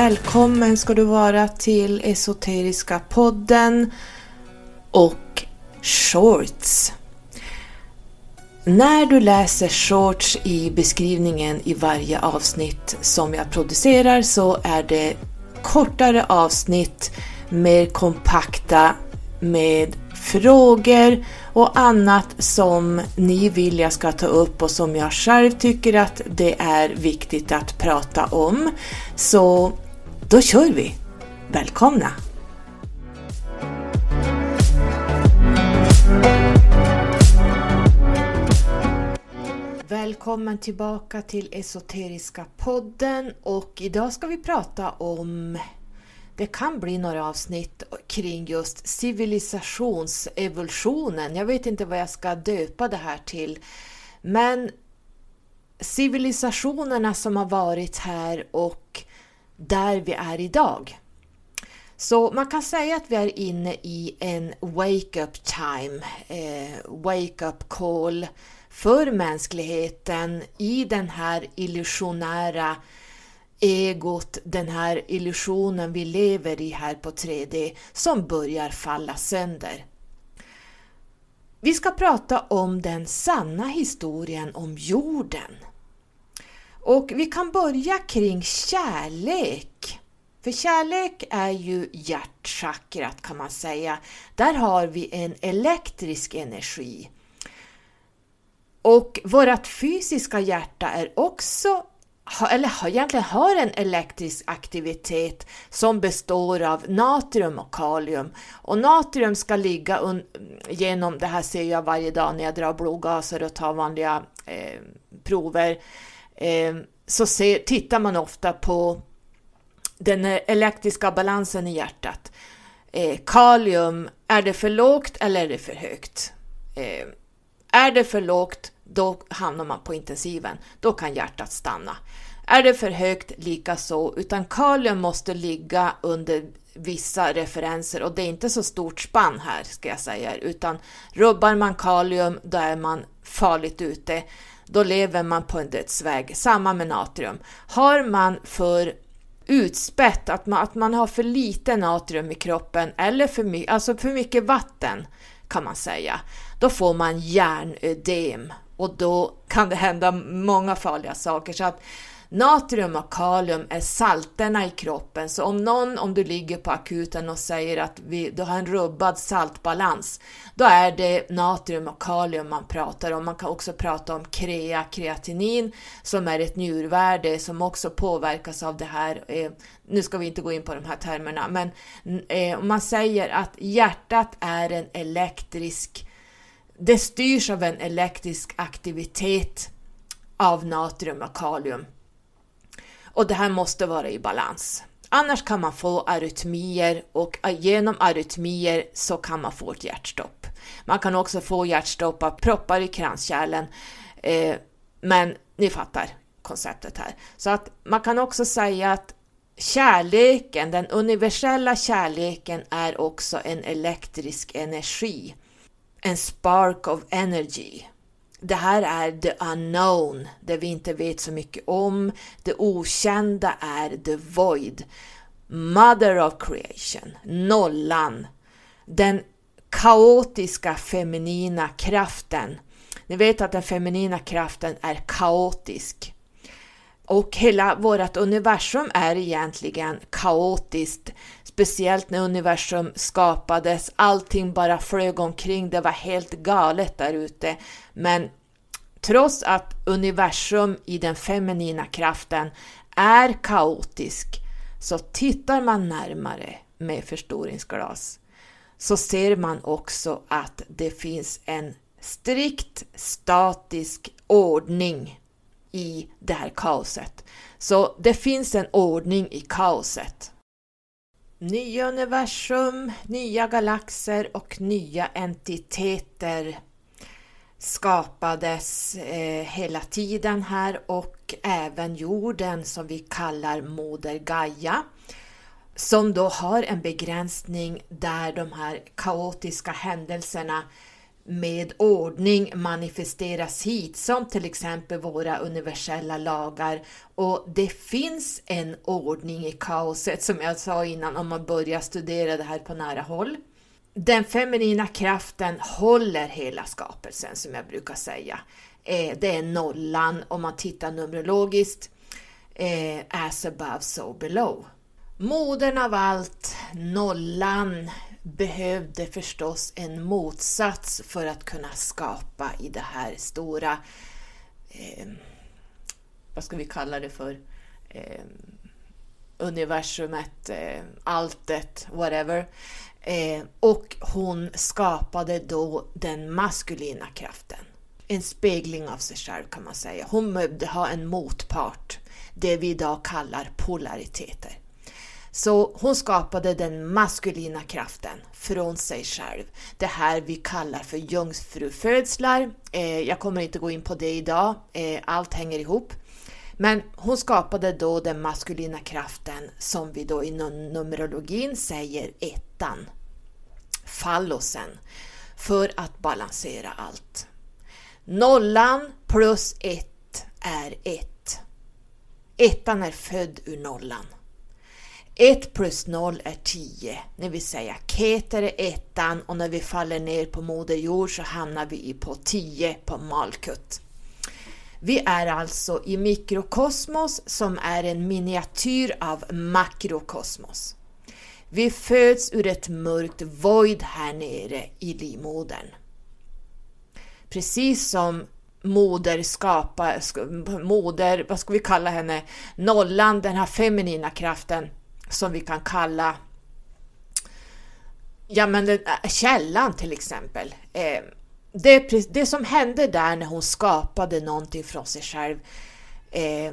Välkommen ska du vara till Esoteriska podden och Shorts. När du läser shorts i beskrivningen i varje avsnitt som jag producerar så är det kortare avsnitt, mer kompakta med frågor och annat som ni vill jag ska ta upp och som jag själv tycker att det är viktigt att prata om. Så då kör vi! Välkomna! Välkommen tillbaka till Esoteriska podden och idag ska vi prata om det kan bli några avsnitt kring just civilisationsevolutionen. Jag vet inte vad jag ska döpa det här till. Men civilisationerna som har varit här och där vi är idag. Så man kan säga att vi är inne i en wake-up time, eh, wake-up call för mänskligheten i den här illusionära egot, den här illusionen vi lever i här på 3D som börjar falla sönder. Vi ska prata om den sanna historien om jorden. Och vi kan börja kring kärlek. För kärlek är ju hjärtchakrat kan man säga. Där har vi en elektrisk energi. Och vårt fysiska hjärta är också eller egentligen har en elektrisk aktivitet som består av natrium och kalium. Och natrium ska ligga genom, det här ser jag varje dag när jag drar blodgaser och tar vanliga eh, prover, eh, Ehm, så ser, tittar man ofta på den elektriska balansen i hjärtat. Eh, kalium, är det för lågt eller är det för högt? Eh, är det för lågt, då hamnar man på intensiven. Då kan hjärtat stanna. Är det för högt, lika så, utan kalium måste ligga under vissa referenser och det är inte så stort spann här ska jag säga, utan rubbar man kalium då är man farligt ute. Då lever man på en dödsväg. Samma med natrium. Har man för utspätt, att man, att man har för lite natrium i kroppen eller för, my, alltså för mycket vatten kan man säga, då får man hjärnödem och då kan det hända många farliga saker. Så att Natrium och kalium är salterna i kroppen, så om någon, om du ligger på akuten och säger att vi, du har en rubbad saltbalans, då är det natrium och kalium man pratar om. Man kan också prata om krea, kreatinin, som är ett njurvärde som också påverkas av det här. Eh, nu ska vi inte gå in på de här termerna, men eh, om man säger att hjärtat är en elektrisk det styrs av en elektrisk aktivitet av natrium och kalium. Och det här måste vara i balans. Annars kan man få arytmier och genom arytmier så kan man få ett hjärtstopp. Man kan också få hjärtstopp av proppar i kranskärlen. Eh, men ni fattar konceptet här. Så att man kan också säga att kärleken, den universella kärleken är också en elektrisk energi. En spark of energy. Det här är the unknown, det vi inte vet så mycket om. Det okända är the void. Mother of creation, nollan. Den kaotiska feminina kraften. Ni vet att den feminina kraften är kaotisk. Och hela vårt universum är egentligen kaotiskt. Speciellt när universum skapades, allting bara flög omkring, det var helt galet där ute. Men trots att universum i den feminina kraften är kaotisk, så tittar man närmare med förstoringsglas så ser man också att det finns en strikt statisk ordning i det här kaoset. Så det finns en ordning i kaoset. Nya universum, nya galaxer och nya entiteter skapades eh, hela tiden här och även jorden som vi kallar Moder Gaia som då har en begränsning där de här kaotiska händelserna med ordning manifesteras hit, som till exempel våra universella lagar. Och det finns en ordning i kaoset, som jag sa innan, om man börjar studera det här på nära håll. Den feminina kraften håller hela skapelsen, som jag brukar säga. Eh, det är nollan om man tittar numerologiskt. Eh, as above, so below. Modern av allt, nollan, behövde förstås en motsats för att kunna skapa i det här stora, eh, vad ska vi kalla det för, eh, universumet, eh, alltet, whatever. Eh, och hon skapade då den maskulina kraften. En spegling av sig själv kan man säga. Hon behövde ha en motpart, det vi idag kallar polariteter. Så hon skapade den maskulina kraften från sig själv. Det här vi kallar för jungfrufödslar. Eh, jag kommer inte gå in på det idag, eh, allt hänger ihop. Men hon skapade då den maskulina kraften som vi då i numerologin säger ettan, fallosen, för att balansera allt. Nollan plus ett är ett. Ettan är född ur nollan. 1 plus 0 är 10, det vill säga Keter är ettan och när vi faller ner på Moder Jord så hamnar vi på 10 på Malkut. Vi är alltså i mikrokosmos som är en miniatyr av makrokosmos. Vi föds ur ett mörkt void här nere i livmodern. Precis som moder skapar, moder, vad ska vi kalla henne, nollan, den här feminina kraften, som vi kan kalla ja, men den, källan till exempel. Eh, det, det som hände där när hon skapade någonting från sig själv, eh,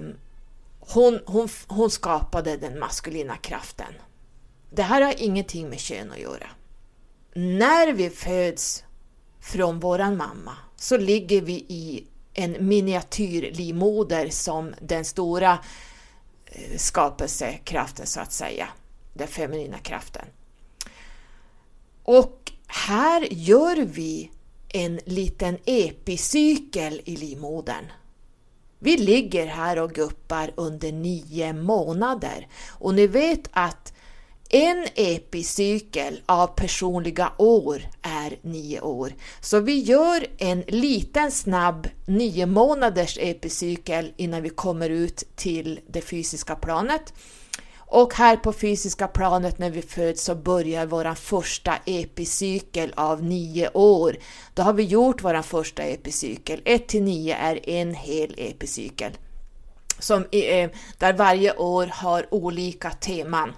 hon, hon, hon skapade den maskulina kraften. Det här har ingenting med kön att göra. När vi föds från våran mamma så ligger vi i en miniatyrlivmoder som den stora Eh, skapelsekraften så att säga, den feminina kraften. Och här gör vi en liten epicykel i livmodern. Vi ligger här och guppar under nio månader och ni vet att en epicykel av personliga år är nio år. Så vi gör en liten snabb nio månaders epicykel innan vi kommer ut till det fysiska planet. Och här på fysiska planet när vi föds så börjar vår första epicykel av nio år. Då har vi gjort vår första epicykel. 1 till 9 är en hel epicykel. Som, eh, där varje år har olika teman.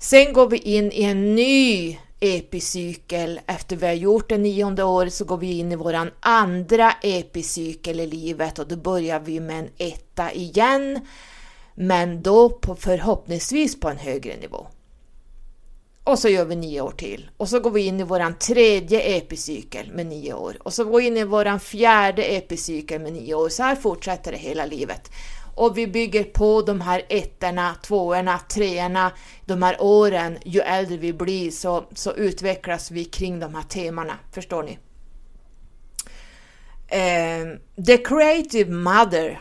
Sen går vi in i en ny epicykel. Efter vi har gjort det nionde året så går vi in i våran andra epicykel i livet och då börjar vi med en etta igen. Men då på, förhoppningsvis på en högre nivå. Och så gör vi nio år till. Och så går vi in i våran tredje epicykel med nio år. Och så går vi in i våran fjärde epicykel med nio år. Så här fortsätter det hela livet och vi bygger på de här ettorna, tvåorna, treorna, de här åren. Ju äldre vi blir så, så utvecklas vi kring de här temana, förstår ni? Eh, the creative mother,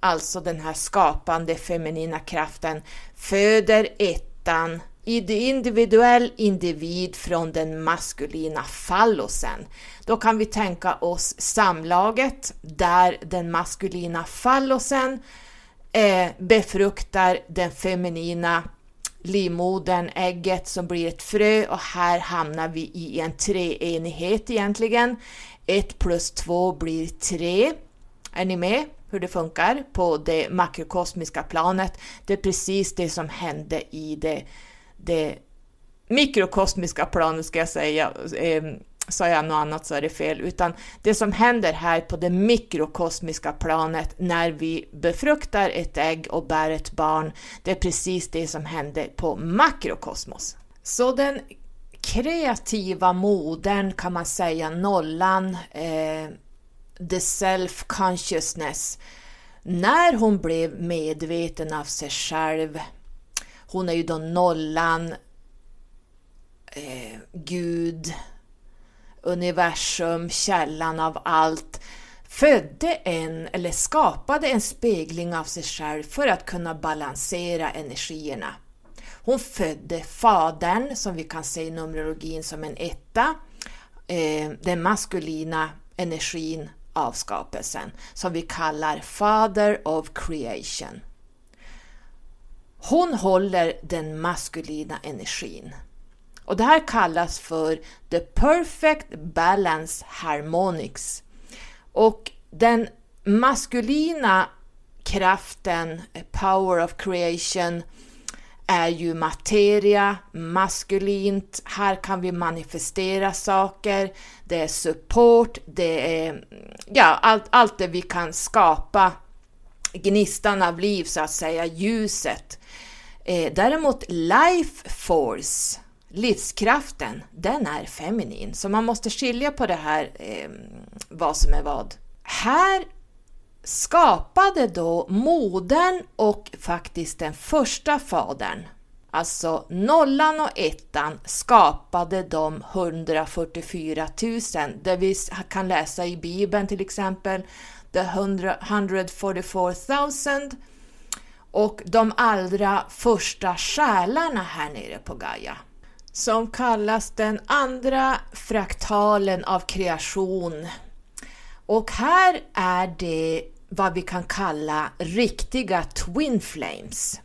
alltså den här skapande feminina kraften, föder ettan i individuell individ från den maskulina fallosen. Då kan vi tänka oss samlaget där den maskulina fallosen eh, befruktar den feminina livmodern, ägget som blir ett frö och här hamnar vi i en treenighet egentligen. 1 plus 2 blir 3. Är ni med hur det funkar på det makrokosmiska planet? Det är precis det som hände i det, det mikrokosmiska planet ska jag säga, eh, sa jag något annat så är det fel, utan det som händer här på det mikrokosmiska planet när vi befruktar ett ägg och bär ett barn, det är precis det som händer på makrokosmos. Så den kreativa modern kan man säga, nollan, eh, the self-consciousness, när hon blev medveten av sig själv, hon är ju då nollan, eh, Gud, universum, källan av allt, födde en eller skapade en spegling av sig själv för att kunna balansera energierna. Hon födde Fadern, som vi kan se i Numerologin som en etta, eh, den maskulina energin av skapelsen, som vi kallar Father of Creation. Hon håller den maskulina energin. Och det här kallas för the perfect balance harmonics. Och den maskulina kraften, power of creation, är ju materia, maskulint, här kan vi manifestera saker, det är support, det är ja, allt, allt det vi kan skapa, gnistan av liv så att säga, ljuset. Eh, däremot life force, livskraften, den är feminin, så man måste skilja på det här, eh, vad som är vad. Här skapade då modern och faktiskt den första fadern, alltså nollan och ettan, skapade de 144 000. Det vi kan läsa i Bibeln till exempel, the 144 000 och de allra första själarna här nere på Gaia som kallas den andra fraktalen av kreation. Och här är det vad vi kan kalla riktiga Twin Flames.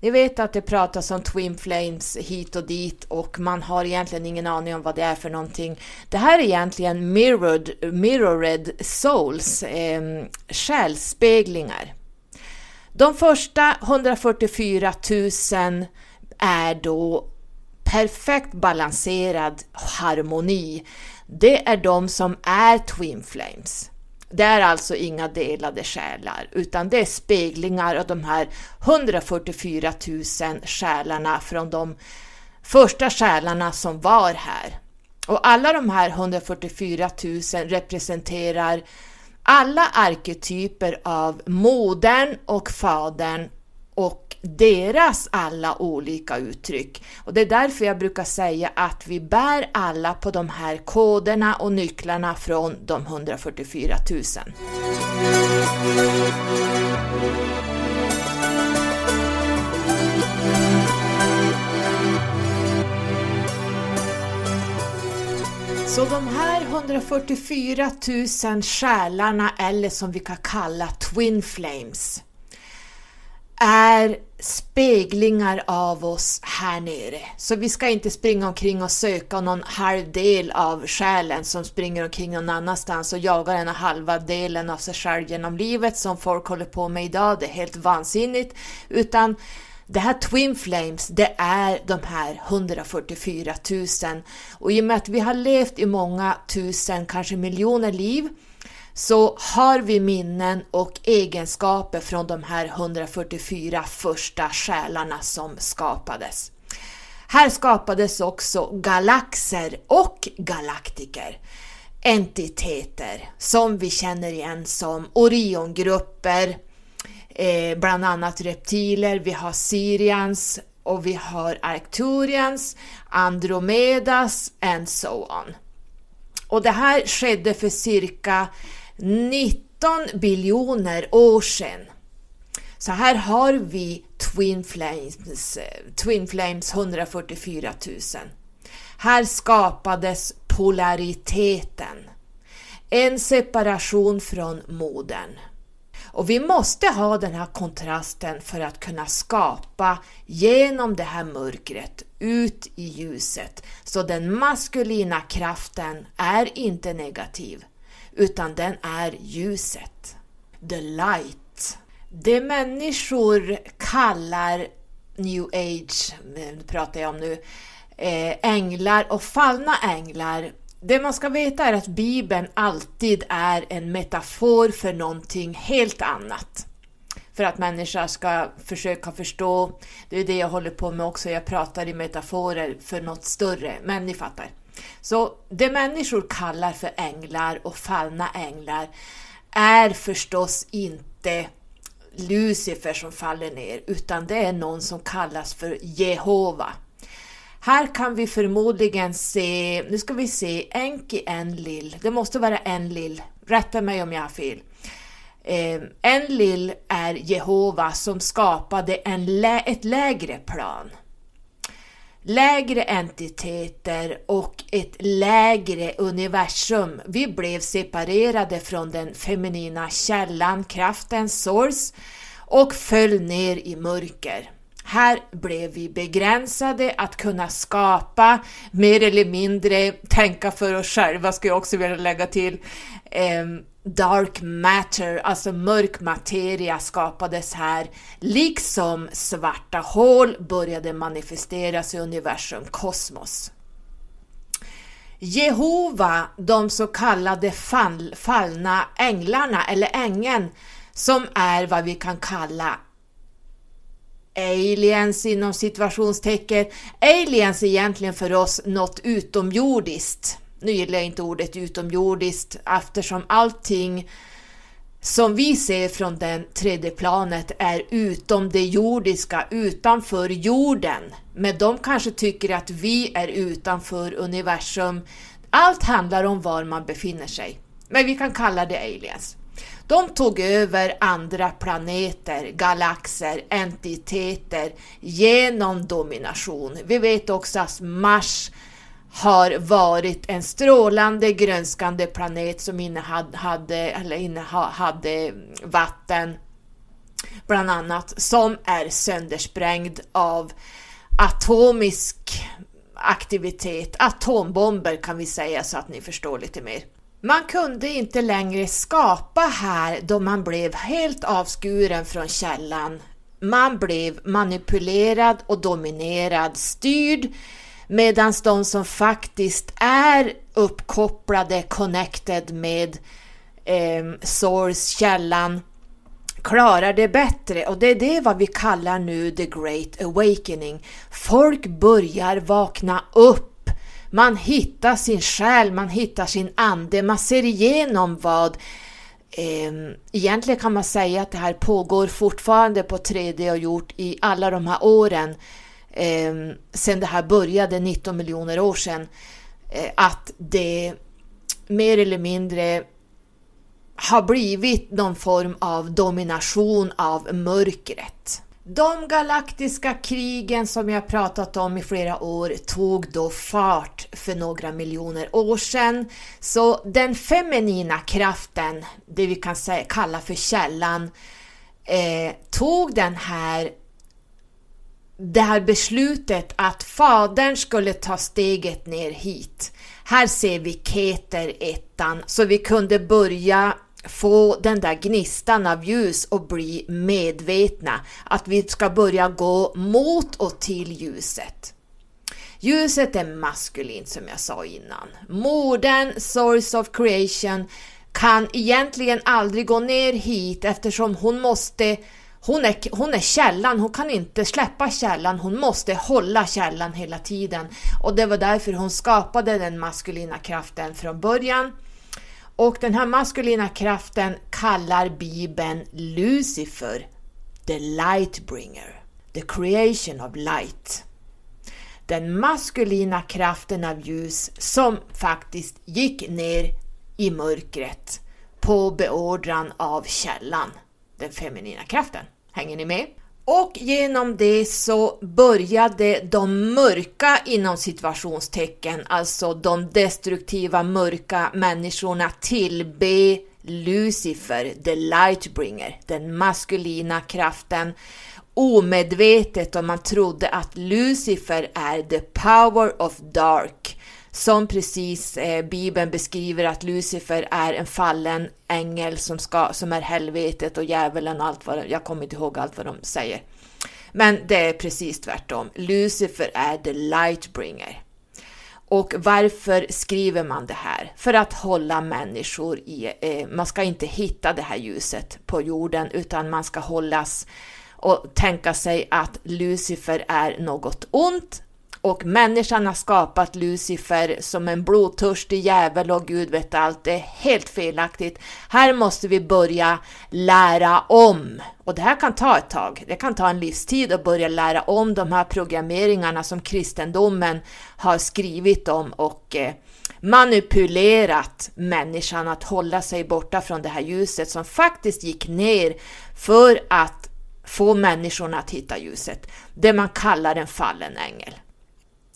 Ni vet att det pratas om Twin Flames hit och dit och man har egentligen ingen aning om vad det är för någonting. Det här är egentligen mirrored, mirrored souls, eh, själsspeglingar. De första 144 000 är då perfekt balanserad harmoni. Det är de som är Twin Flames. Det är alltså inga delade själar, utan det är speglingar av de här 144 000 själarna från de första själarna som var här. Och alla de här 144 000 representerar alla arketyper av modern och fadern och deras alla olika uttryck. Och det är därför jag brukar säga att vi bär alla på de här koderna och nycklarna från de 144 000. Så de här 144 000 själarna, eller som vi kan kalla Twin Flames, är speglingar av oss här nere. Så vi ska inte springa omkring och söka någon halv del av själen som springer omkring någon annanstans och jagar den halva delen av sig själv genom livet som folk håller på med idag. Det är helt vansinnigt. Utan det här Twin Flames, det är de här 144 000. Och i och med att vi har levt i många tusen, kanske miljoner liv, så har vi minnen och egenskaper från de här 144 första själarna som skapades. Här skapades också galaxer och galaktiker, entiteter som vi känner igen som Oriongrupper, eh, bland annat reptiler, vi har Sirians och vi har Arcturians, Andromedas and so on. Och det här skedde för cirka 19 biljoner år sedan. Så här har vi Twin Flames, Twin Flames 144 000. Här skapades polariteten. En separation från modern. Och vi måste ha den här kontrasten för att kunna skapa genom det här mörkret ut i ljuset. Så den maskulina kraften är inte negativ utan den är ljuset. The light. Det människor kallar new age, pratar jag om nu, eh, änglar och fallna änglar. Det man ska veta är att Bibeln alltid är en metafor för någonting helt annat. För att människor ska försöka förstå, det är det jag håller på med också, jag pratar i metaforer för något större, men ni fattar. Så det människor kallar för änglar och fallna änglar är förstås inte Lucifer som faller ner, utan det är någon som kallas för Jehova. Här kan vi förmodligen se, nu ska vi se, Enki Enlil, det måste vara Enlil, rätta mig om jag har fel. Eh, Enlil är Jehova som skapade en lä ett lägre plan. Lägre entiteter och ett lägre universum. Vi blev separerade från den feminina källan, kraften, source och föll ner i mörker. Här blev vi begränsade att kunna skapa, mer eller mindre tänka för oss själva, skulle jag också vilja lägga till. Ehm, Dark matter, alltså mörk materia skapades här, liksom svarta hål började manifesteras i universum, kosmos. Jehova, de så kallade fall, fallna änglarna eller ängeln, som är vad vi kan kalla aliens inom situationstecken. Aliens är egentligen för oss något utomjordiskt. Nu gillar jag inte ordet utomjordiskt eftersom allting som vi ser från det tredje planet är utom det jordiska, utanför jorden. Men de kanske tycker att vi är utanför universum. Allt handlar om var man befinner sig. Men vi kan kalla det aliens. De tog över andra planeter, galaxer, entiteter genom domination. Vi vet också att Mars har varit en strålande grönskande planet som innehade, eller innehade vatten bland annat som är söndersprängd av atomisk aktivitet, atombomber kan vi säga så att ni förstår lite mer. Man kunde inte längre skapa här då man blev helt avskuren från källan. Man blev manipulerad och dominerad, styrd medan de som faktiskt är uppkopplade, connected med eh, source, källan, klarar det bättre. Och det är det vad vi kallar nu the great awakening. Folk börjar vakna upp. Man hittar sin själ, man hittar sin ande, man ser igenom vad eh, Egentligen kan man säga att det här pågår fortfarande på 3D och gjort i alla de här åren eh, sen det här började 19 miljoner år sedan. Eh, att det mer eller mindre har blivit någon form av domination av mörkret. De galaktiska krigen som jag pratat om i flera år tog då fart för några miljoner år sedan. Så den feminina kraften, det vi kan kalla för källan, eh, tog den här det här beslutet att fadern skulle ta steget ner hit. Här ser vi Keter ettan, så vi kunde börja få den där gnistan av ljus och bli medvetna att vi ska börja gå mot och till ljuset. Ljuset är maskulint som jag sa innan. Modern, source of creation, kan egentligen aldrig gå ner hit eftersom hon måste hon är, hon är källan, hon kan inte släppa källan, hon måste hålla källan hela tiden. Och det var därför hon skapade den maskulina kraften från början. Och den här maskulina kraften kallar Bibeln Lucifer, the lightbringer, the creation of light. Den maskulina kraften av ljus som faktiskt gick ner i mörkret på beordran av källan, den feminina kraften. Hänger ni med? Och genom det så började de mörka inom situationstecken, alltså de destruktiva mörka människorna tillbe Lucifer, the lightbringer, den maskulina kraften, omedvetet och man trodde att Lucifer är the power of dark, som precis eh, Bibeln beskriver att Lucifer är en fallen ängel som, ska, som är helvetet och djävulen och allt vad jag kommer inte ihåg allt vad de säger. Men det är precis tvärtom. Lucifer är the lightbringer. Och varför skriver man det här? För att hålla människor i, eh, man ska inte hitta det här ljuset på jorden utan man ska hållas och tänka sig att Lucifer är något ont och människan har skapat Lucifer som en blodtörstig jävel och Gud vet allt. Det är helt felaktigt. Här måste vi börja lära om. Och det här kan ta ett tag. Det kan ta en livstid att börja lära om de här programmeringarna som kristendomen har skrivit om och eh, manipulerat människan att hålla sig borta från det här ljuset som faktiskt gick ner för att få människorna att hitta ljuset. Det man kallar en fallen ängel.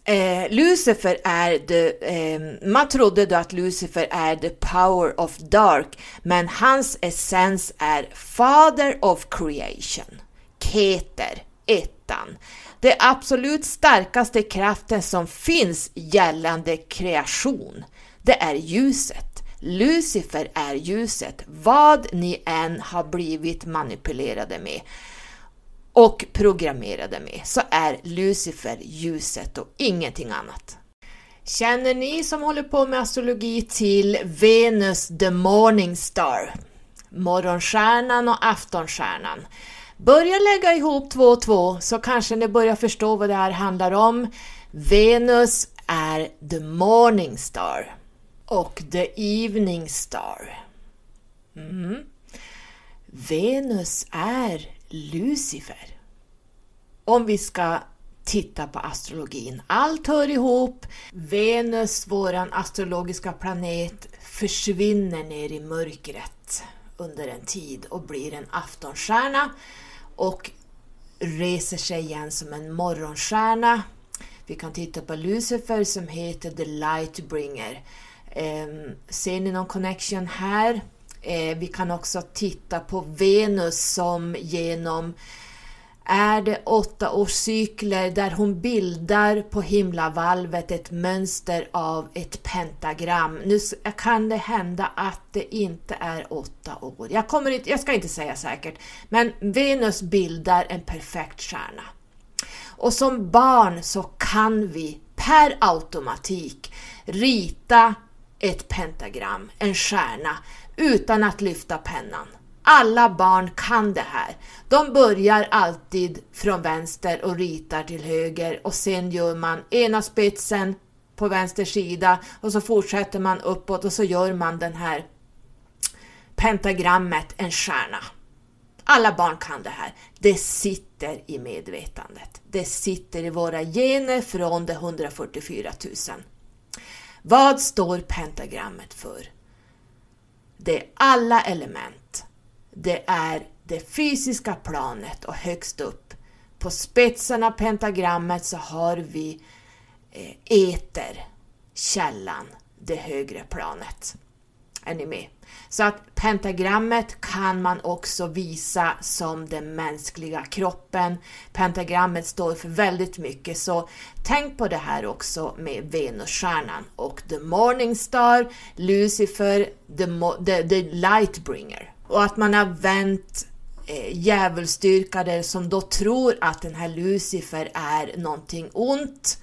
Eh, Lucifer är the, eh, man trodde då att Lucifer är the power of dark, men hans essens är Father of creation, Keter, ettan. Det absolut starkaste kraften som finns gällande kreation, det är ljuset. Lucifer är ljuset, vad ni än har blivit manipulerade med och programmerade med, så är Lucifer ljuset och ingenting annat. Känner ni som håller på med astrologi till Venus the Morning Star, morgonstjärnan och aftonstjärnan? Börja lägga ihop två och två så kanske ni börjar förstå vad det här handlar om. Venus är the morning star och the evening star. Mm. Venus är Lucifer. Om vi ska titta på astrologin. Allt hör ihop. Venus, våran astrologiska planet, försvinner ner i mörkret under en tid och blir en aftonstjärna och reser sig igen som en morgonstjärna. Vi kan titta på Lucifer som heter The Lightbringer. Ehm, ser ni någon connection här? Eh, vi kan också titta på Venus som genom är det åtta årscykler där hon bildar på himlavalvet ett mönster av ett pentagram. Nu kan det hända att det inte är åtta år. Jag, kommer inte, jag ska inte säga säkert, men Venus bildar en perfekt stjärna. Och som barn så kan vi per automatik rita ett pentagram, en stjärna, utan att lyfta pennan. Alla barn kan det här. De börjar alltid från vänster och ritar till höger och sen gör man ena spetsen på vänster sida och så fortsätter man uppåt och så gör man den här pentagrammet, en stjärna. Alla barn kan det här. Det sitter i medvetandet. Det sitter i våra gener från de 144 000. Vad står pentagrammet för? Det är alla element. Det är det fysiska planet och högst upp på spetsen av pentagrammet så har vi eh, eter, källan, det högre planet. Är ni med? Så att pentagrammet kan man också visa som den mänskliga kroppen. Pentagrammet står för väldigt mycket så tänk på det här också med Venusstjärnan och the morning star, Lucifer, the, the, the lightbringer. Och att man har vänt eh, djävulsdyrkare som då tror att den här Lucifer är någonting ont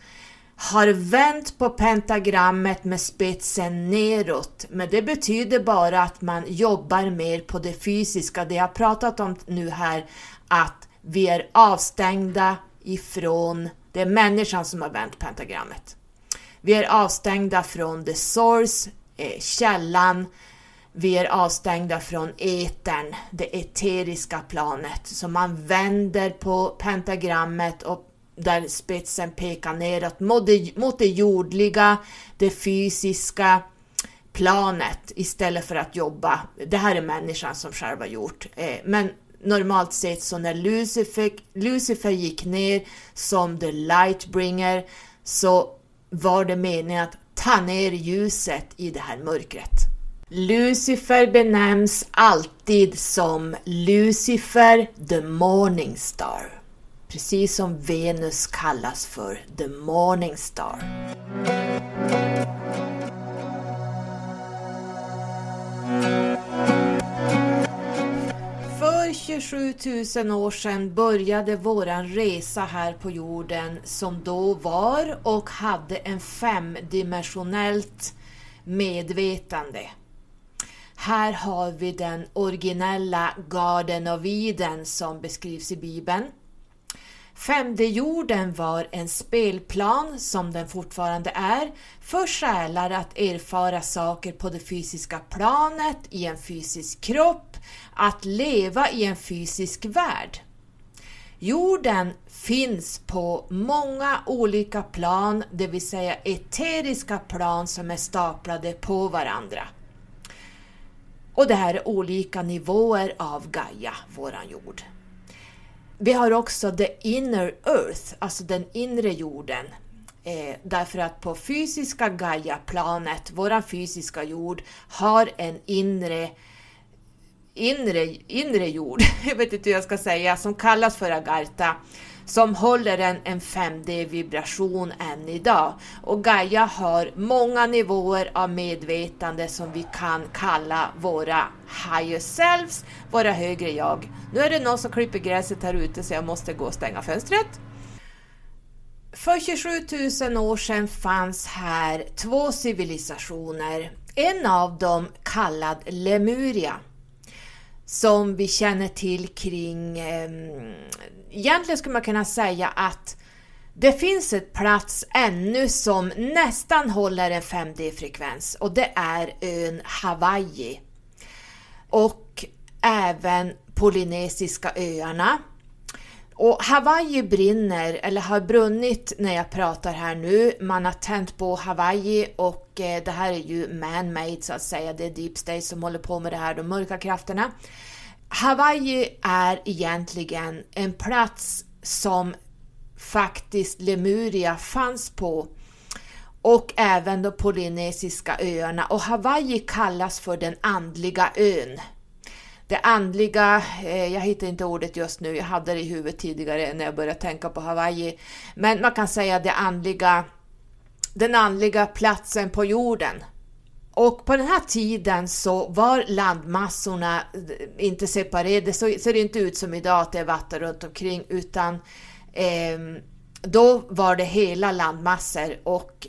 har vänt på pentagrammet med spetsen neråt, men det betyder bara att man jobbar mer på det fysiska. Det jag pratat om nu här, att vi är avstängda ifrån, det är människan som har vänt pentagrammet. Vi är avstängda från the source, eh, källan, vi är avstängda från etern, det eteriska planet. Så man vänder på pentagrammet och där spetsen pekar neråt mot det, jordliga, det fysiska planet istället för att jobba. Det här är människan som själv har gjort. Eh, men normalt sett så när Lucifer, Lucifer gick ner som the lightbringer så var det meningen att ta ner ljuset i det här mörkret. Lucifer benämns alltid som Lucifer the Morning Star precis som Venus kallas för the morning star. För 27 000 år sedan började våran resa här på jorden som då var och hade en femdimensionellt medvetande. Här har vi den originella Garden of Eden som beskrivs i Bibeln. Femde jorden var en spelplan, som den fortfarande är, för själar att erfara saker på det fysiska planet, i en fysisk kropp, att leva i en fysisk värld. Jorden finns på många olika plan, det vill säga eteriska plan som är staplade på varandra. Och det här är olika nivåer av Gaia, våran jord. Vi har också the inner earth, alltså den inre jorden. Eh, därför att på fysiska Gaia-planet, våran fysiska jord, har en inre inre, inre jord, jag vet inte hur jag ska säga, som kallas för Agartha, som håller en, en 5D-vibration än idag. Och Gaia har många nivåer av medvetande som vi kan kalla våra higher selves, våra högre jag. Nu är det någon som klipper gräset här ute så jag måste gå och stänga fönstret. För 27 000 år sedan fanns här två civilisationer. En av dem kallad Lemuria som vi känner till kring... Eh, egentligen skulle man kunna säga att det finns ett plats ännu som nästan håller en 5D-frekvens och det är ön Hawaii. Och även Polynesiska öarna. Och Hawaii brinner, eller har brunnit när jag pratar här nu. Man har tänt på Hawaii och eh, det här är ju man-made så att säga. Det är Deep State som håller på med det här, de mörka krafterna. Hawaii är egentligen en plats som faktiskt Lemuria fanns på och även de polynesiska öarna och Hawaii kallas för den andliga ön det andliga, eh, jag hittar inte ordet just nu, jag hade det i huvudet tidigare när jag började tänka på Hawaii, men man kan säga det andliga, den andliga platsen på jorden. Och på den här tiden så var landmassorna eh, inte separerade, så ser det inte ut som idag att det är vatten runt omkring utan eh, då var det hela landmassor. Och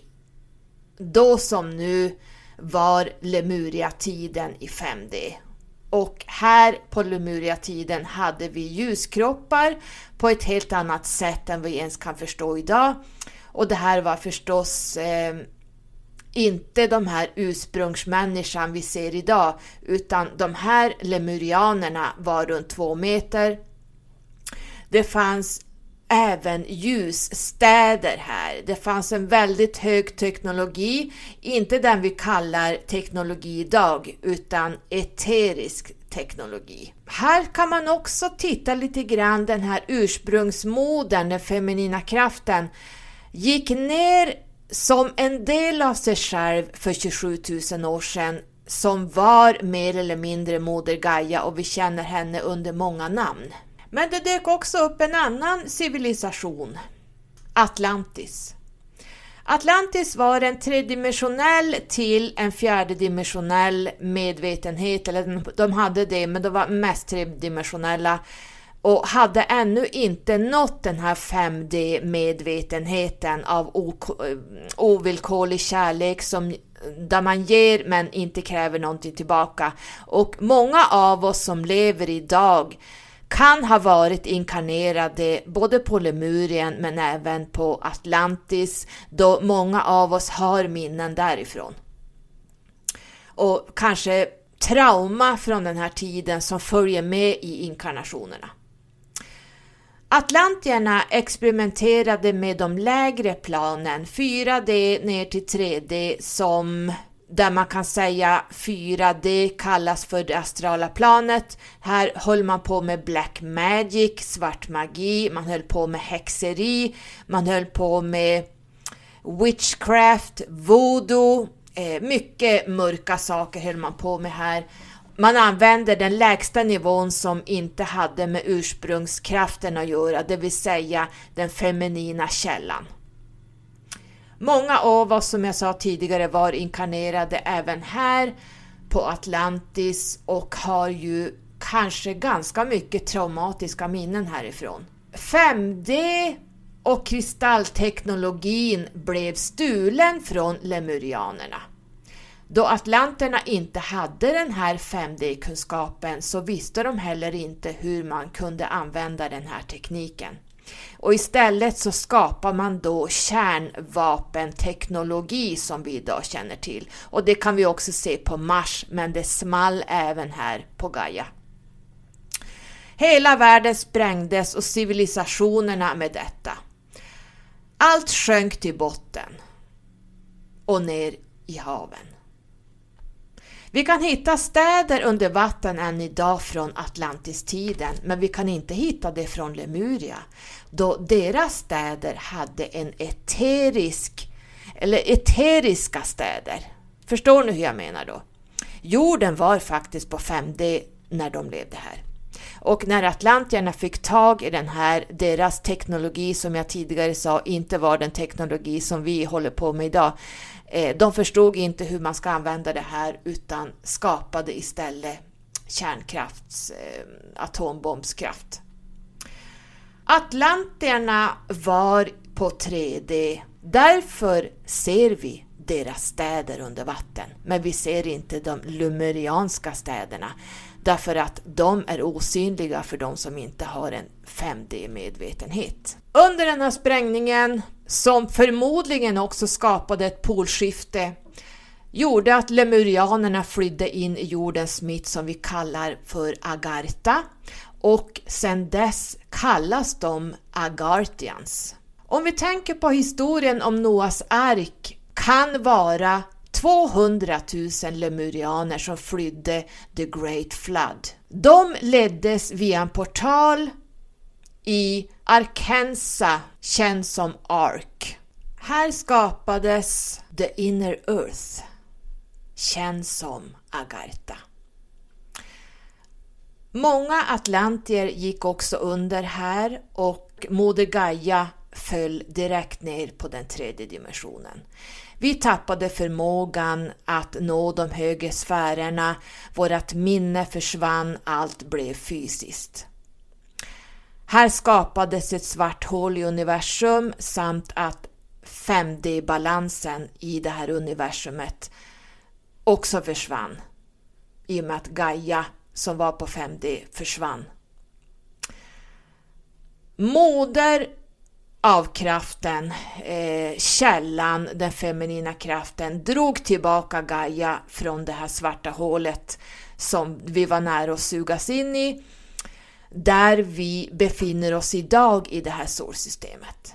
då som nu var Lemuria-tiden i 5D och här på Lemuria-tiden hade vi ljuskroppar på ett helt annat sätt än vi ens kan förstå idag. Och det här var förstås eh, inte de här ursprungsmänniskan vi ser idag, utan de här lemurianerna var runt två meter. Det fanns även ljusstäder här. Det fanns en väldigt hög teknologi, inte den vi kallar teknologi idag, utan eterisk teknologi. Här kan man också titta lite grann den här ursprungsmodern, den feminina kraften, gick ner som en del av sig själv för 27 000 år sedan som var mer eller mindre Moder Gaia och vi känner henne under många namn. Men det dök också upp en annan civilisation, Atlantis. Atlantis var en tredimensionell till en fjärdedimensionell medvetenhet, eller de hade det, men de var mest tredimensionella och hade ännu inte nått den här 5D-medvetenheten av ovillkorlig kärlek som, där man ger men inte kräver någonting tillbaka. Och många av oss som lever idag kan ha varit inkarnerade både på Lemurien men även på Atlantis då många av oss har minnen därifrån. Och kanske trauma från den här tiden som följer med i inkarnationerna. Atlantierna experimenterade med de lägre planen, 4D ner till 3D som där man kan säga 4D kallas för det astrala planet. Här höll man på med black magic, svart magi, man höll på med häxeri, man höll på med witchcraft, voodoo, eh, mycket mörka saker höll man på med här. Man använde den lägsta nivån som inte hade med ursprungskraften att göra, det vill säga den feminina källan. Många av oss, som jag sa tidigare, var inkarnerade även här på Atlantis och har ju kanske ganska mycket traumatiska minnen härifrån. 5D och kristallteknologin blev stulen från lemurianerna. Då atlanterna inte hade den här 5D-kunskapen så visste de heller inte hur man kunde använda den här tekniken. Och istället så skapar man då kärnvapenteknologi som vi idag känner till. Och det kan vi också se på Mars, men det small även här på Gaia. Hela världen sprängdes och civilisationerna med detta. Allt sjönk till botten och ner i haven. Vi kan hitta städer under vatten än idag från Atlantistiden, men vi kan inte hitta det från Lemuria, då deras städer hade en eterisk, eller eteriska städer. Förstår ni hur jag menar då? Jorden var faktiskt på 5D när de levde här. Och när atlantierna fick tag i den här, deras teknologi som jag tidigare sa inte var den teknologi som vi håller på med idag. Eh, de förstod inte hur man ska använda det här utan skapade istället kärnkrafts, eh, atombombskraft. Atlantierna var på 3D, därför ser vi deras städer under vatten, men vi ser inte de lumerianska städerna. Därför att de är osynliga för de som inte har en 5D-medvetenhet. Under den här sprängningen, som förmodligen också skapade ett polskifte, gjorde att lemurianerna flydde in i jordens mitt som vi kallar för Agartha och sedan dess kallas de Agartians. Om vi tänker på historien om Noas ark kan vara 200 000 lemurianer som flydde the Great Flood. De leddes via en portal i Arkansas, känd som Ark. Här skapades the inner earth, känd som Agartha. Många atlantier gick också under här och Moder Gaia föll direkt ner på den tredje dimensionen. Vi tappade förmågan att nå de högre sfärerna, vårt minne försvann, allt blev fysiskt. Här skapades ett svart hål i universum samt att 5D-balansen i det här universumet också försvann i och med att Gaia som var på 5D försvann. Moder av kraften, eh, källan, den feminina kraften, drog tillbaka Gaia från det här svarta hålet som vi var nära att sugas in i, där vi befinner oss idag i det här solsystemet.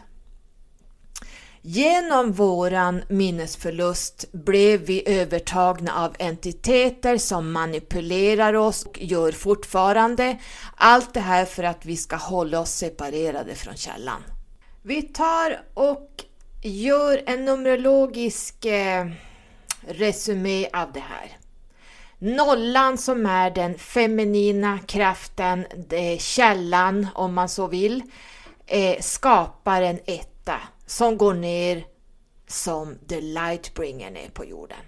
Genom våran minnesförlust blev vi övertagna av entiteter som manipulerar oss och gör fortfarande. Allt det här för att vi ska hålla oss separerade från källan. Vi tar och gör en numerologisk eh, resumé av det här. Nollan som är den feminina kraften, det källan om man så vill, eh, skapar en etta som går ner som the lightbringer ner på jorden.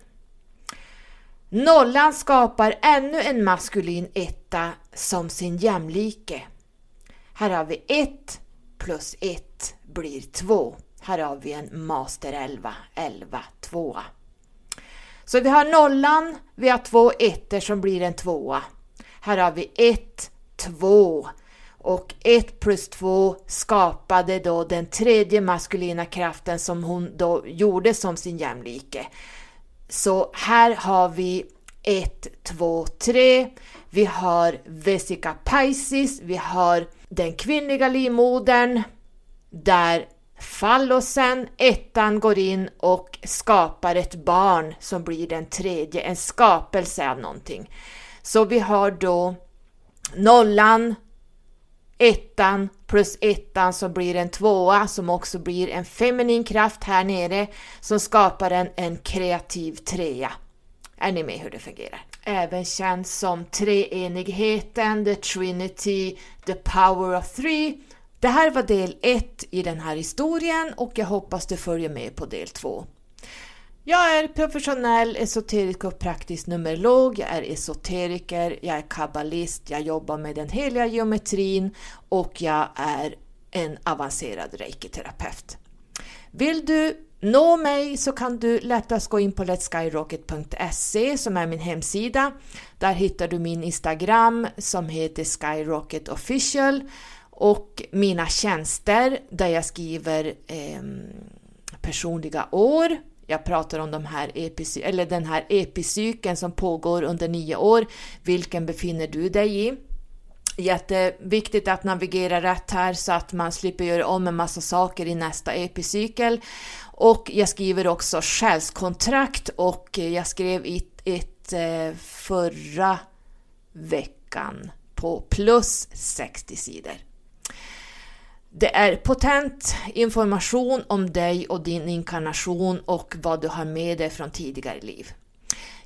Nollan skapar ännu en maskulin etta som sin jämlike. Här har vi 1 plus 1 blir 2. Här har vi en master 11, 11, 2. Så vi har nollan, vi har två ettor som blir en tvåa. Här har vi 1, 2 och 1 plus 2 skapade då den tredje maskulina kraften som hon då gjorde som sin jämlike. Så här har vi 1, 2, 3. Vi har Vesica Pisces, vi har den kvinnliga livmodern där fallosen, ettan, går in och skapar ett barn som blir den tredje, en skapelse av någonting. Så vi har då nollan, ettan plus ettan som blir en tvåa som också blir en feminin kraft här nere som skapar en, en kreativ trea. Är ni med hur det fungerar? Även känd som treenigheten, the trinity, the power of three. Det här var del ett i den här historien och jag hoppas du följer med på del två. Jag är professionell esoterik och praktisk numerolog, jag är esoteriker, jag är kabbalist, jag jobbar med den heliga geometrin och jag är en avancerad reikiterapeut. Vill du nå mig så kan du lättast gå in på letskyrocket.se som är min hemsida. Där hittar du min Instagram som heter Skyrocket official och mina tjänster där jag skriver eh, personliga år. Jag pratar om de här epis eller den här epicykeln som pågår under nio år. Vilken befinner du dig i? Jätteviktigt att navigera rätt här så att man slipper göra om en massa saker i nästa epicykel. Och jag skriver också själskontrakt och jag skrev ett, ett förra veckan på plus 60 sidor. Det är potent information om dig och din inkarnation och vad du har med dig från tidigare liv.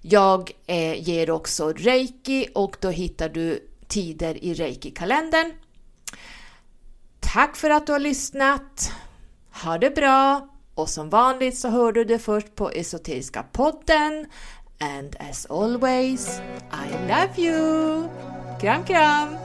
Jag eh, ger också reiki och då hittar du tider i reiki-kalendern. Tack för att du har lyssnat! Ha det bra! Och som vanligt så hör du det först på Esoteriska podden. And as always, I love you! Kram kram!